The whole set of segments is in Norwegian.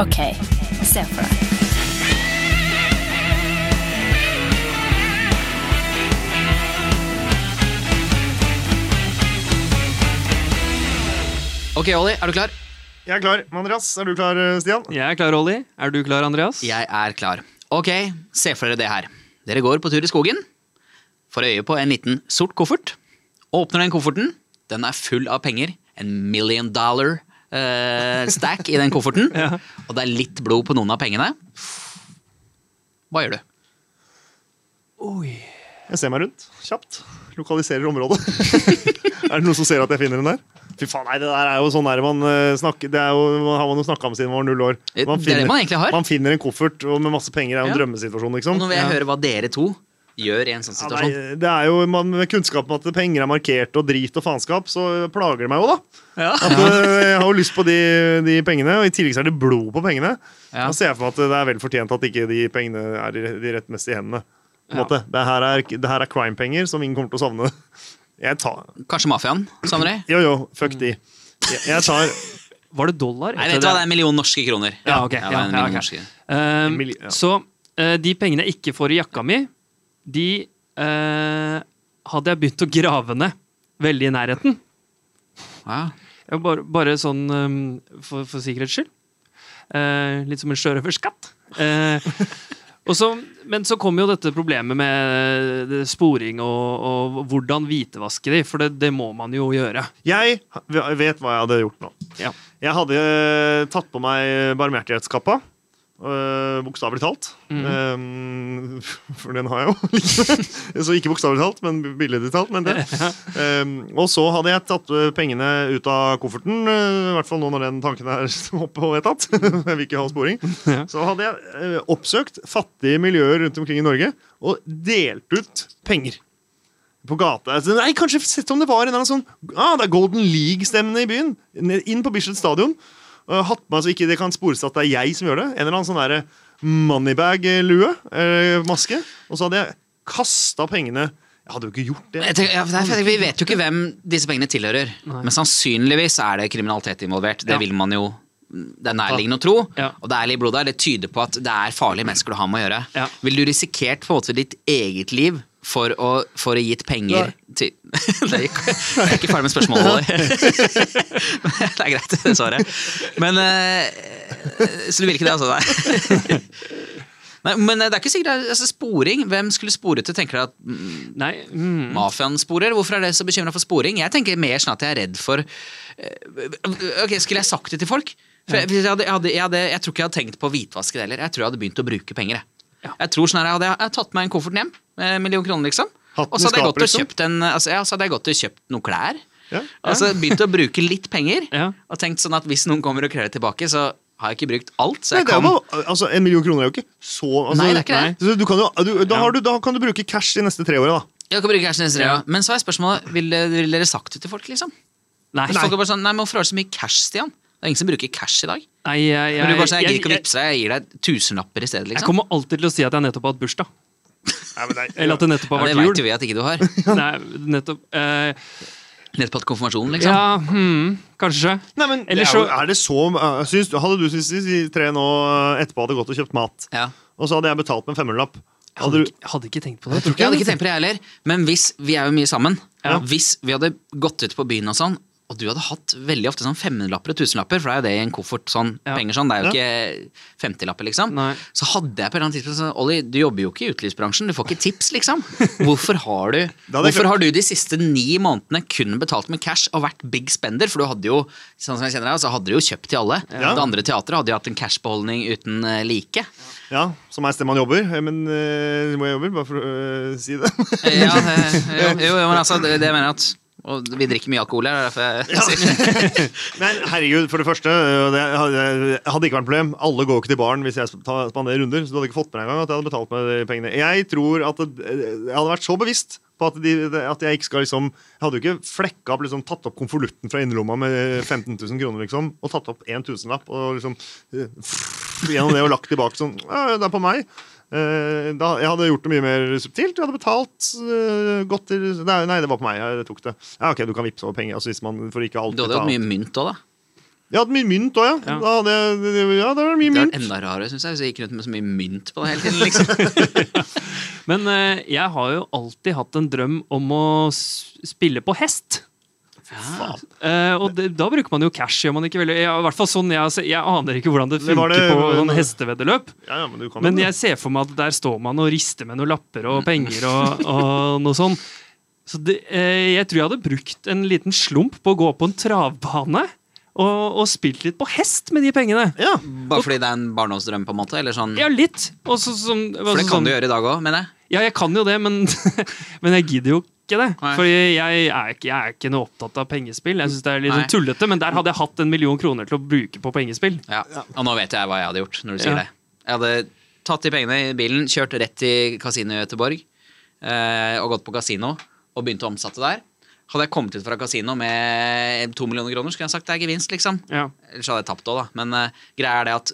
OK, se for deg. Ok, Olli, er du klar? Jeg er klar. Andreas, er du klar, Stian? Jeg er klar, Olli. Er du klar, Andreas? Jeg er klar. Ok, se for dere det her. Dere går på tur i skogen, får øye på en liten sort koffert. Åpner den kofferten. Den er full av penger. En million dollar eh, stack i den kofferten. Ja. Og det er litt blod på noen av pengene. Hva gjør du? Oi. Jeg ser meg rundt kjapt. Lokaliserer området. er det noen som ser at jeg finner den der? Fy faen, nei, Det der er jo sånn der man eh, snakker Det er jo, man har man jo snakka om siden man var null år. Det er det man egentlig har. man finner en koffert og med masse penger. Det er jo en Ja. drømmesituasjon, Og liksom. nå vil jeg Ja. høre hva dere to gjør i en sånn Ja, situasjon. nei, det er jo man, Med kunnskap om at penger er markert og drit og faenskap, så plager det meg jo, da. Ja. At eh, Jeg har jo lyst på de, de pengene, og i tillegg så er det blod på pengene. Ja. Da ser jeg for meg at det er vel fortjent at ikke de pengene er i de rettmessige hendene. På Ja. måte. Det her er, det her er crime-penger som ingen kommer til å savne. Jeg tar Kanskje mafiaen, savner de? Jo, jo, fuck de. Jeg, jeg tar Var det dollar? Nei, vet du hva, det er en million norske kroner. Ja, ok. Ja, ja, million ok. norske. Ehm, Mil- ja. Så uh, de pengene jeg ikke får i jakka mi, de eh, hadde jeg begynt å grave ned veldig i nærheten. Ja. Bare, bare sånn um, for, for sikkerhets skyld. Eh, litt som en sjørøverskatt. Eh, så, men så kom jo dette problemet med eh, sporing og, og hvordan hvitevaske de, for det, det må man jo gjøre. Jeg vet hva jeg hadde gjort nå. Ja. Jeg hadde tatt på meg barmhjertighetskappa. Uh, bokstavelig talt. Mm. Um, for den har jeg jo. så ikke bokstavelig talt, men billedlig talt. Men det. Eh, og så hadde jeg tatt pengene ut av kofferten, uh, i hvert fall nå når den tanken er oppe og vedtatt. jeg vil ikke ha sporing. Ja. Så hadde jeg uh, oppsøkt fattige miljøer rundt omkring i Norge og delt ut penger. På gata. Altså, Nei, kanskje sett om det var en eller annen sånn ah, Det er Golden League-stemmene i byen. Inn på Bislett stadion. Og hatt med, så ikke det kan spores at det er jeg som gjør det. En eller annen sånn der moneybag-lue. Eh, maske. Og så hadde jeg kasta pengene Jeg hadde jo ikke gjort det. Jeg tenker, ja, det er- vi vet jo ikke hvem disse pengene tilhører. Nei. Men sannsynligvis er det kriminalitet involvert. Det Ja. vil man jo det er nærliggende å tro. Ja. Og det er litt blod der. Det tyder på at det er farlige mennesker du har med å gjøre. Ja. Vil du risikert på en måte ditt eget liv for å, for å gitt penger til det ikke, jeg er ikke ferdig med spørsmålet. Olli. det er greit, det svaret. Men eh, Så du vil ikke det, altså? Nei. Nei, men det er ikke sikkert altså, Sporing, hvem skulle spore til? Tenker du at mm, Nei, mm, Mafiaen sporer? Hvorfor er dere så bekymra for sporing? Jeg tenker mer sånn at jeg er redd for eh, Ok, Skulle jeg sagt det til folk? For jeg, jeg, hadde, jeg, hadde, jeg, hadde, jeg tror ikke jeg hadde tenkt på å hvitvaske det heller. Jeg tror jeg hadde begynt å bruke penger. Jeg, Ja. jeg tror sånn her, jeg hadde, jeg hadde tatt meg en koffert hjem med en million kroner, liksom. Og så hadde liksom? altså, ja, hadde jeg gått og kjøpt noen klær. Ja. Altså begynt å bruke litt penger. Ja. Og tenkt sånn at hvis noen kommer og krever tilbake, så har jeg ikke brukt alt. Så Nei, kan jo, altså, en million kroner er jo ikke så altså, Nei, det er ikke det. Du kan jo, du, da, har du, da kan du bruke cash de neste tre åra, da. Jeg kan bruke cash de neste tre ja. Men så er spørsmålet, ville vil dere sagt det til folk, liksom? nei, Hvis folk er bare sånn, nei, men Hvorfor har du så mye cash, Stian? Det er ingen som bruker cash i dag. nei jeg, Men du bare sier, jeg jeg, gidder ikke å jeg, vippse deg, jeg gir deg tusenlapper i stedet. jeg liksom. kommer alltid til å si at jeg nettopp har hatt bursdag. Nei, men det er- Eller at det nettopp har det vært vet jul. jo vi at ikke du har. Nei, nettopp eh, Nettopp hatt konfirmasjonen, konfirmasjon, liksom. Ja, hmm, kanskje. Nei, men Eller det er, så- jo, er det så uh, syns, Hadde du syntes de tre nå uh, etterpå hadde gått og kjøpt mat, Ja. og så hadde jeg betalt med en femmerlapp Jeg hadde hadde, du, ikke, jeg hadde ikke tenkt på det. Jeg hadde ikke tenkt på det, jeg heller. Men hvis vi er jo mye sammen Ja. Hvis vi hadde gått ut på byen og sånn, og du hadde hatt veldig ofte sånn 500-lapper og 1000-lapper, for det er jo det i en koffert, sånn Ja. penger sånn, det er jo ikke 50-lapper, liksom. Nei. Så hadde jeg på et eller annet tidspunkt sånn Olli, du jobber jo ikke i utelivsbransjen, du får ikke tips, liksom. Hvorfor har du Hvorfor har du de siste ni månedene kun betalt med cash og vært big spender? For du hadde jo sånn som jeg kjenner deg, så hadde du jo kjøpt til alle. Ja. Det andre teatret hadde jo hatt en cashbeholdning uten eh, like. Ja, som er stedet man jobber. Eh, Men øh, må jeg jobbe, bare for å øh, si det. Ja, jo, jo, jo, men altså, det, det mener jeg at Og vi drikker mye alkohol her, det er derfor jeg sier Men herregud, for det første, uh, det hadde, ikke vært problem. Alle går ikke til baren hvis jeg spanderer runder. Så du hadde ikke fått med deg engang at jeg hadde betalt med de pengene. Jeg tror at jeg hadde vært så bevisst på at, de, at jeg ikke skal liksom Jeg hadde jo ikke flekka opp, liksom, tatt opp konvolutten fra innerlomma med 15 000 kroner, liksom, og tatt opp en tusenlapp og liksom uh, Gjennom det og lagt tilbake sånn Ja, det er på meg. Eh, da, jeg hadde gjort det mye mer subtilt. Jeg hadde betalt uh, godt til nei, nei, det var på meg. Jeg tok det. Ja, ok, Du kan vippse over penger. Altså, hvis man, for ikke Du hadde hatt mye mynt òg, da. Jeg hadde mye mynt òg, ja. Ja. Da hadde ja, Det var det mye Det er mynt. enda rarere, syns jeg, hvis jeg gikk rundt med så mye mynt på det hele tiden. liksom. Men eh, jeg har jo alltid hatt en drøm om å spille på hest. Ja. Eh, og det, da bruker man jo cash, gjør man ikke veldig? Ja, i hvert fall sånn, jeg, jeg aner ikke hvordan det Det funker det- på sånn hesteveddeløp. Ja, ja, men du kan Men det. jeg ser for meg at der står man og rister med noen lapper og penger og, og noe sånn. Så det, eh, jeg tror jeg hadde brukt en liten slump på å gå på en travbane og, og spilt litt på hest med de pengene. Ja. Bare fordi det er en barndomsdrøm, på en måte? Eller sånn? Ja, litt. Også, sånn, For det sånn- kan du gjøre i dag òg, mener jeg. Ja, jeg kan jo det, men, men jeg gidder jo ikke det. Nei. For jeg er, ikke, jeg er ikke noe opptatt av pengespill. Jeg synes det er litt Nei. sånn tullete, Men der hadde jeg hatt en million kroner til å bruke på pengespill. Ja. Og nå vet jeg hva jeg hadde gjort når du sier Ja. det. Jeg hadde tatt de pengene i bilen, kjørt rett til kasino i Göteborg eh, og gått på kasino og begynt å omsette der. Hadde jeg kommet ut fra kasino med to millioner kroner, skulle jeg sagt det er gevinst, liksom. Ja. Ellers hadde jeg tapt òg, da. Men uh, greia er det at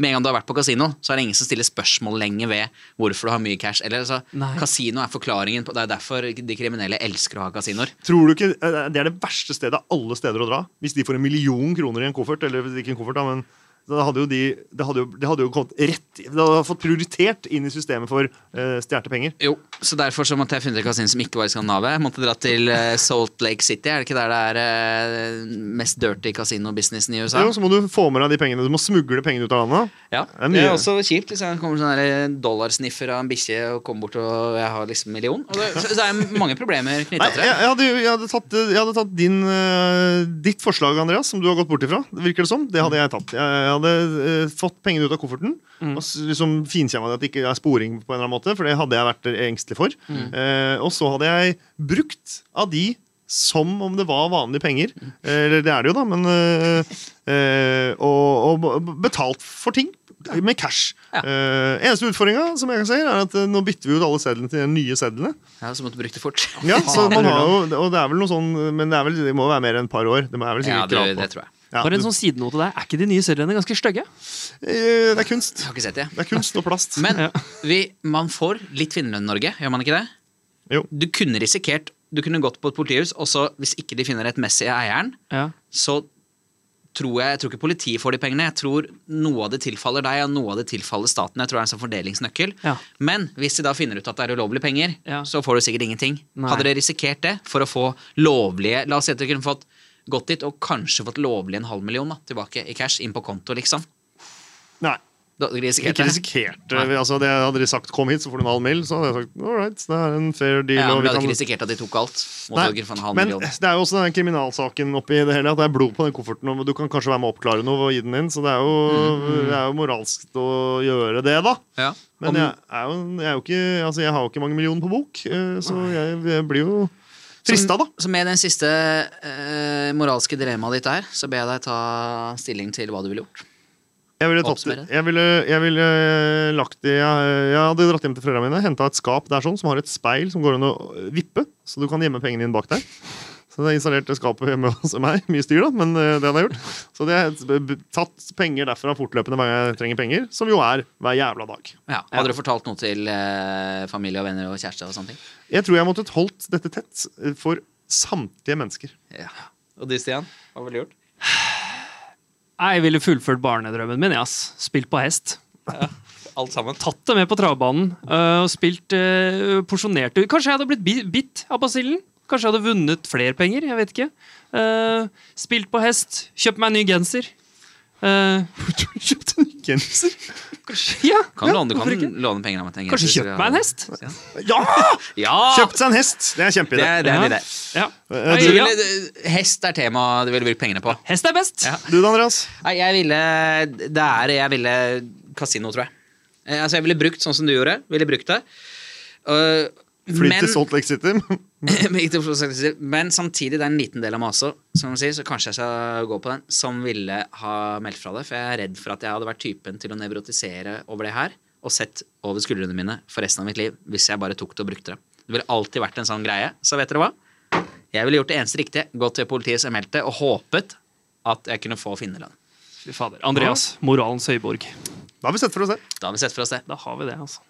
med en gang du har vært på kasino, så er det ingen som stiller spørsmål lenger ved hvorfor du har mye cash. Eller altså, Kasino er forklaringen på Det er derfor de kriminelle elsker å ha kasinoer. Tror du ikke eh, Det er det verste stedet av alle steder å dra. Hvis de får en million kroner i en koffert. Eller ikke en koffert, da, men da hadde jo de Det hadde jo, hadde jo kommet rett Det hadde fått prioritert inn i systemet for uh, stjålne penger. Jo, så derfor så måtte jeg finne et kasino som ikke var i Skandinavia. Jeg måtte dra til uh, Salt Lake City. Er det ikke der det er uh, mest dirty kasino-businessen i USA? Jo, så må du få med deg de pengene. Du må smugle pengene ut av landet. Ja, Det er det er også kjipt hvis jeg kommer sånn dollarsniffer av en bikkje og kommer bort og jeg har liksom en million. Og det, så, så det er mange problemer knytta til jeg, det. jeg, hadde, jeg hadde tatt, jeg hadde tatt din, eh, ditt forslag, Andreas, som du har gått bort ifra. Virker det som. Det hadde jeg tatt. Jeg, jeg hadde eh, fått pengene ut av kofferten og s- liksom finkjemma det at det ikke er sporing, på en eller annen måte, for det hadde jeg vært engstelig for. Eh, og så hadde jeg brukt av de som om det var vanlige penger. Eh, Eller det er det jo, da, men eh, eh, og, og betalt for ting med cash. Ja. Eh, eneste utfordringa som jeg kan si, er at eh, nå bytter vi ut alle sedlene til de nye sedlene. Ja, så måtte du bruke det fort. Ja, så man har jo, og det er vel noe sånn Men det, er vel, det må være mer enn et par år. Det må jeg vel Ja, det, det tror jeg. Ja, Bare en du- sånn sidenote der. Er ikke de nye seriene ganske stygge? Eh, Det er kunst. Jeg har ikke sett det. Det er kunst og plast. Men Ja. vi, man får litt finnerlønn i Norge, gjør man ikke det? Jo. Du kunne risikert Du kunne gått på et politihus, og så, hvis ikke de finner rettmessig eieren, Ja. så tror jeg Jeg tror ikke politiet får de pengene. Jeg tror noe av det tilfaller deg, og noe av det tilfaller staten. Jeg tror det er en sånn fordelingsnøkkel. Ja. Men hvis de da finner ut at det er ulovlige penger, Ja. så får du sikkert ingenting. Nei. Hadde dere risikert det for å få lovlige La oss si at dere kunne fått gått dit og kanskje fått lovlig en halv million da, tilbake i cash inn på konto, liksom. Nei. Da Ikke det. risikert. Altså, det hadde de sagt 'kom hit, så får du en halv mil', så hadde jeg sagt all right, det er en fair deal. Ja, men vi hadde kan- ikke risikert at de tok alt. Nei, halv men million. det er jo også den kriminalsaken oppi det hele, at det er blod på den kofferten, og du kan kanskje være med å oppklare noe og gi den inn, så det er jo, det er jo moralsk å gjøre det, da. Ja. Men jeg, er jo, jeg, jo ikke, altså jeg har jo ikke mange millioner på bok, eh, så jeg, jeg blir jo frista, da. Så med den siste eh, moralske dilemmaet ditt der, så ber jeg deg ta stilling til hva du ville gjort. Jeg ville, tatt, jeg ville, jeg ville lagt i jeg, jeg hadde dratt hjem til foreldrene mine, henta et skap der sånn, som har et speil som går an å vippe, så du kan gjemme pengene dine bak der. Så jeg installerte skapet hjemme hos meg. Mye styr, da, men eh, det hadde jeg gjort. Så det har tatt penger derfra fortløpende hver gang jeg trenger penger, som jo er hver jævla dag. Ja. Hadde du fortalt noe til eh, familie og venner og kjæreste og sånne ting? Jeg tror jeg måtte holdt dette tett eh, for samtlige mennesker. Ja. Og du, Stian? Hva ville du gjort? Jeg ville fullført barnedrømmen min. ass. Spilt på hest. Alt sammen. Tatt det med på travbanen øh, og spilt uh, porsjonert. Kanskje jeg hadde blitt bitt av basillen? Kanskje jeg hadde vunnet flere penger? Jeg vet ikke. Uh, spilt på hest. Kjøpt meg en ny genser. Uh, Kjøpt en ny genser! ja, Kan ja, låne, du kan ikke? låne penger av meg til en genser. Kanskje kjøpt meg en hest? Ja! Ja! Kjøpt seg en hest! Det er en Det er, det er en idé. Ja. Eh, ville, hest er tema du ville brukt pengene på. Hest er best! Ja. Du da, Andreas? Nei, jeg ville Det er Jeg ville kasino, tror jeg. Eh, Altså, jeg ville brukt sånn som du gjorde. Ville brukt det. Uh, Fly men, til Salt Lake City. Men samtidig det er en liten del av meg også, som man sier, så kanskje jeg skal gå på den, som ville ha meldt fra det. For jeg er redd for at jeg hadde vært typen til å nevrotisere over det her og sett over skuldrene mine for resten av mitt liv hvis jeg bare tok det og brukte det. Det ville alltid vært en sånn greie. Så vet dere hva? Jeg ville gjort det eneste riktige. Gått til politiet som meldte, og håpet at jeg kunne få finnerlønn. Fy fader. Andreas, moralens høyborg. Da har vi sett for oss det. Da har vi sett for oss det. Da har vi det, altså.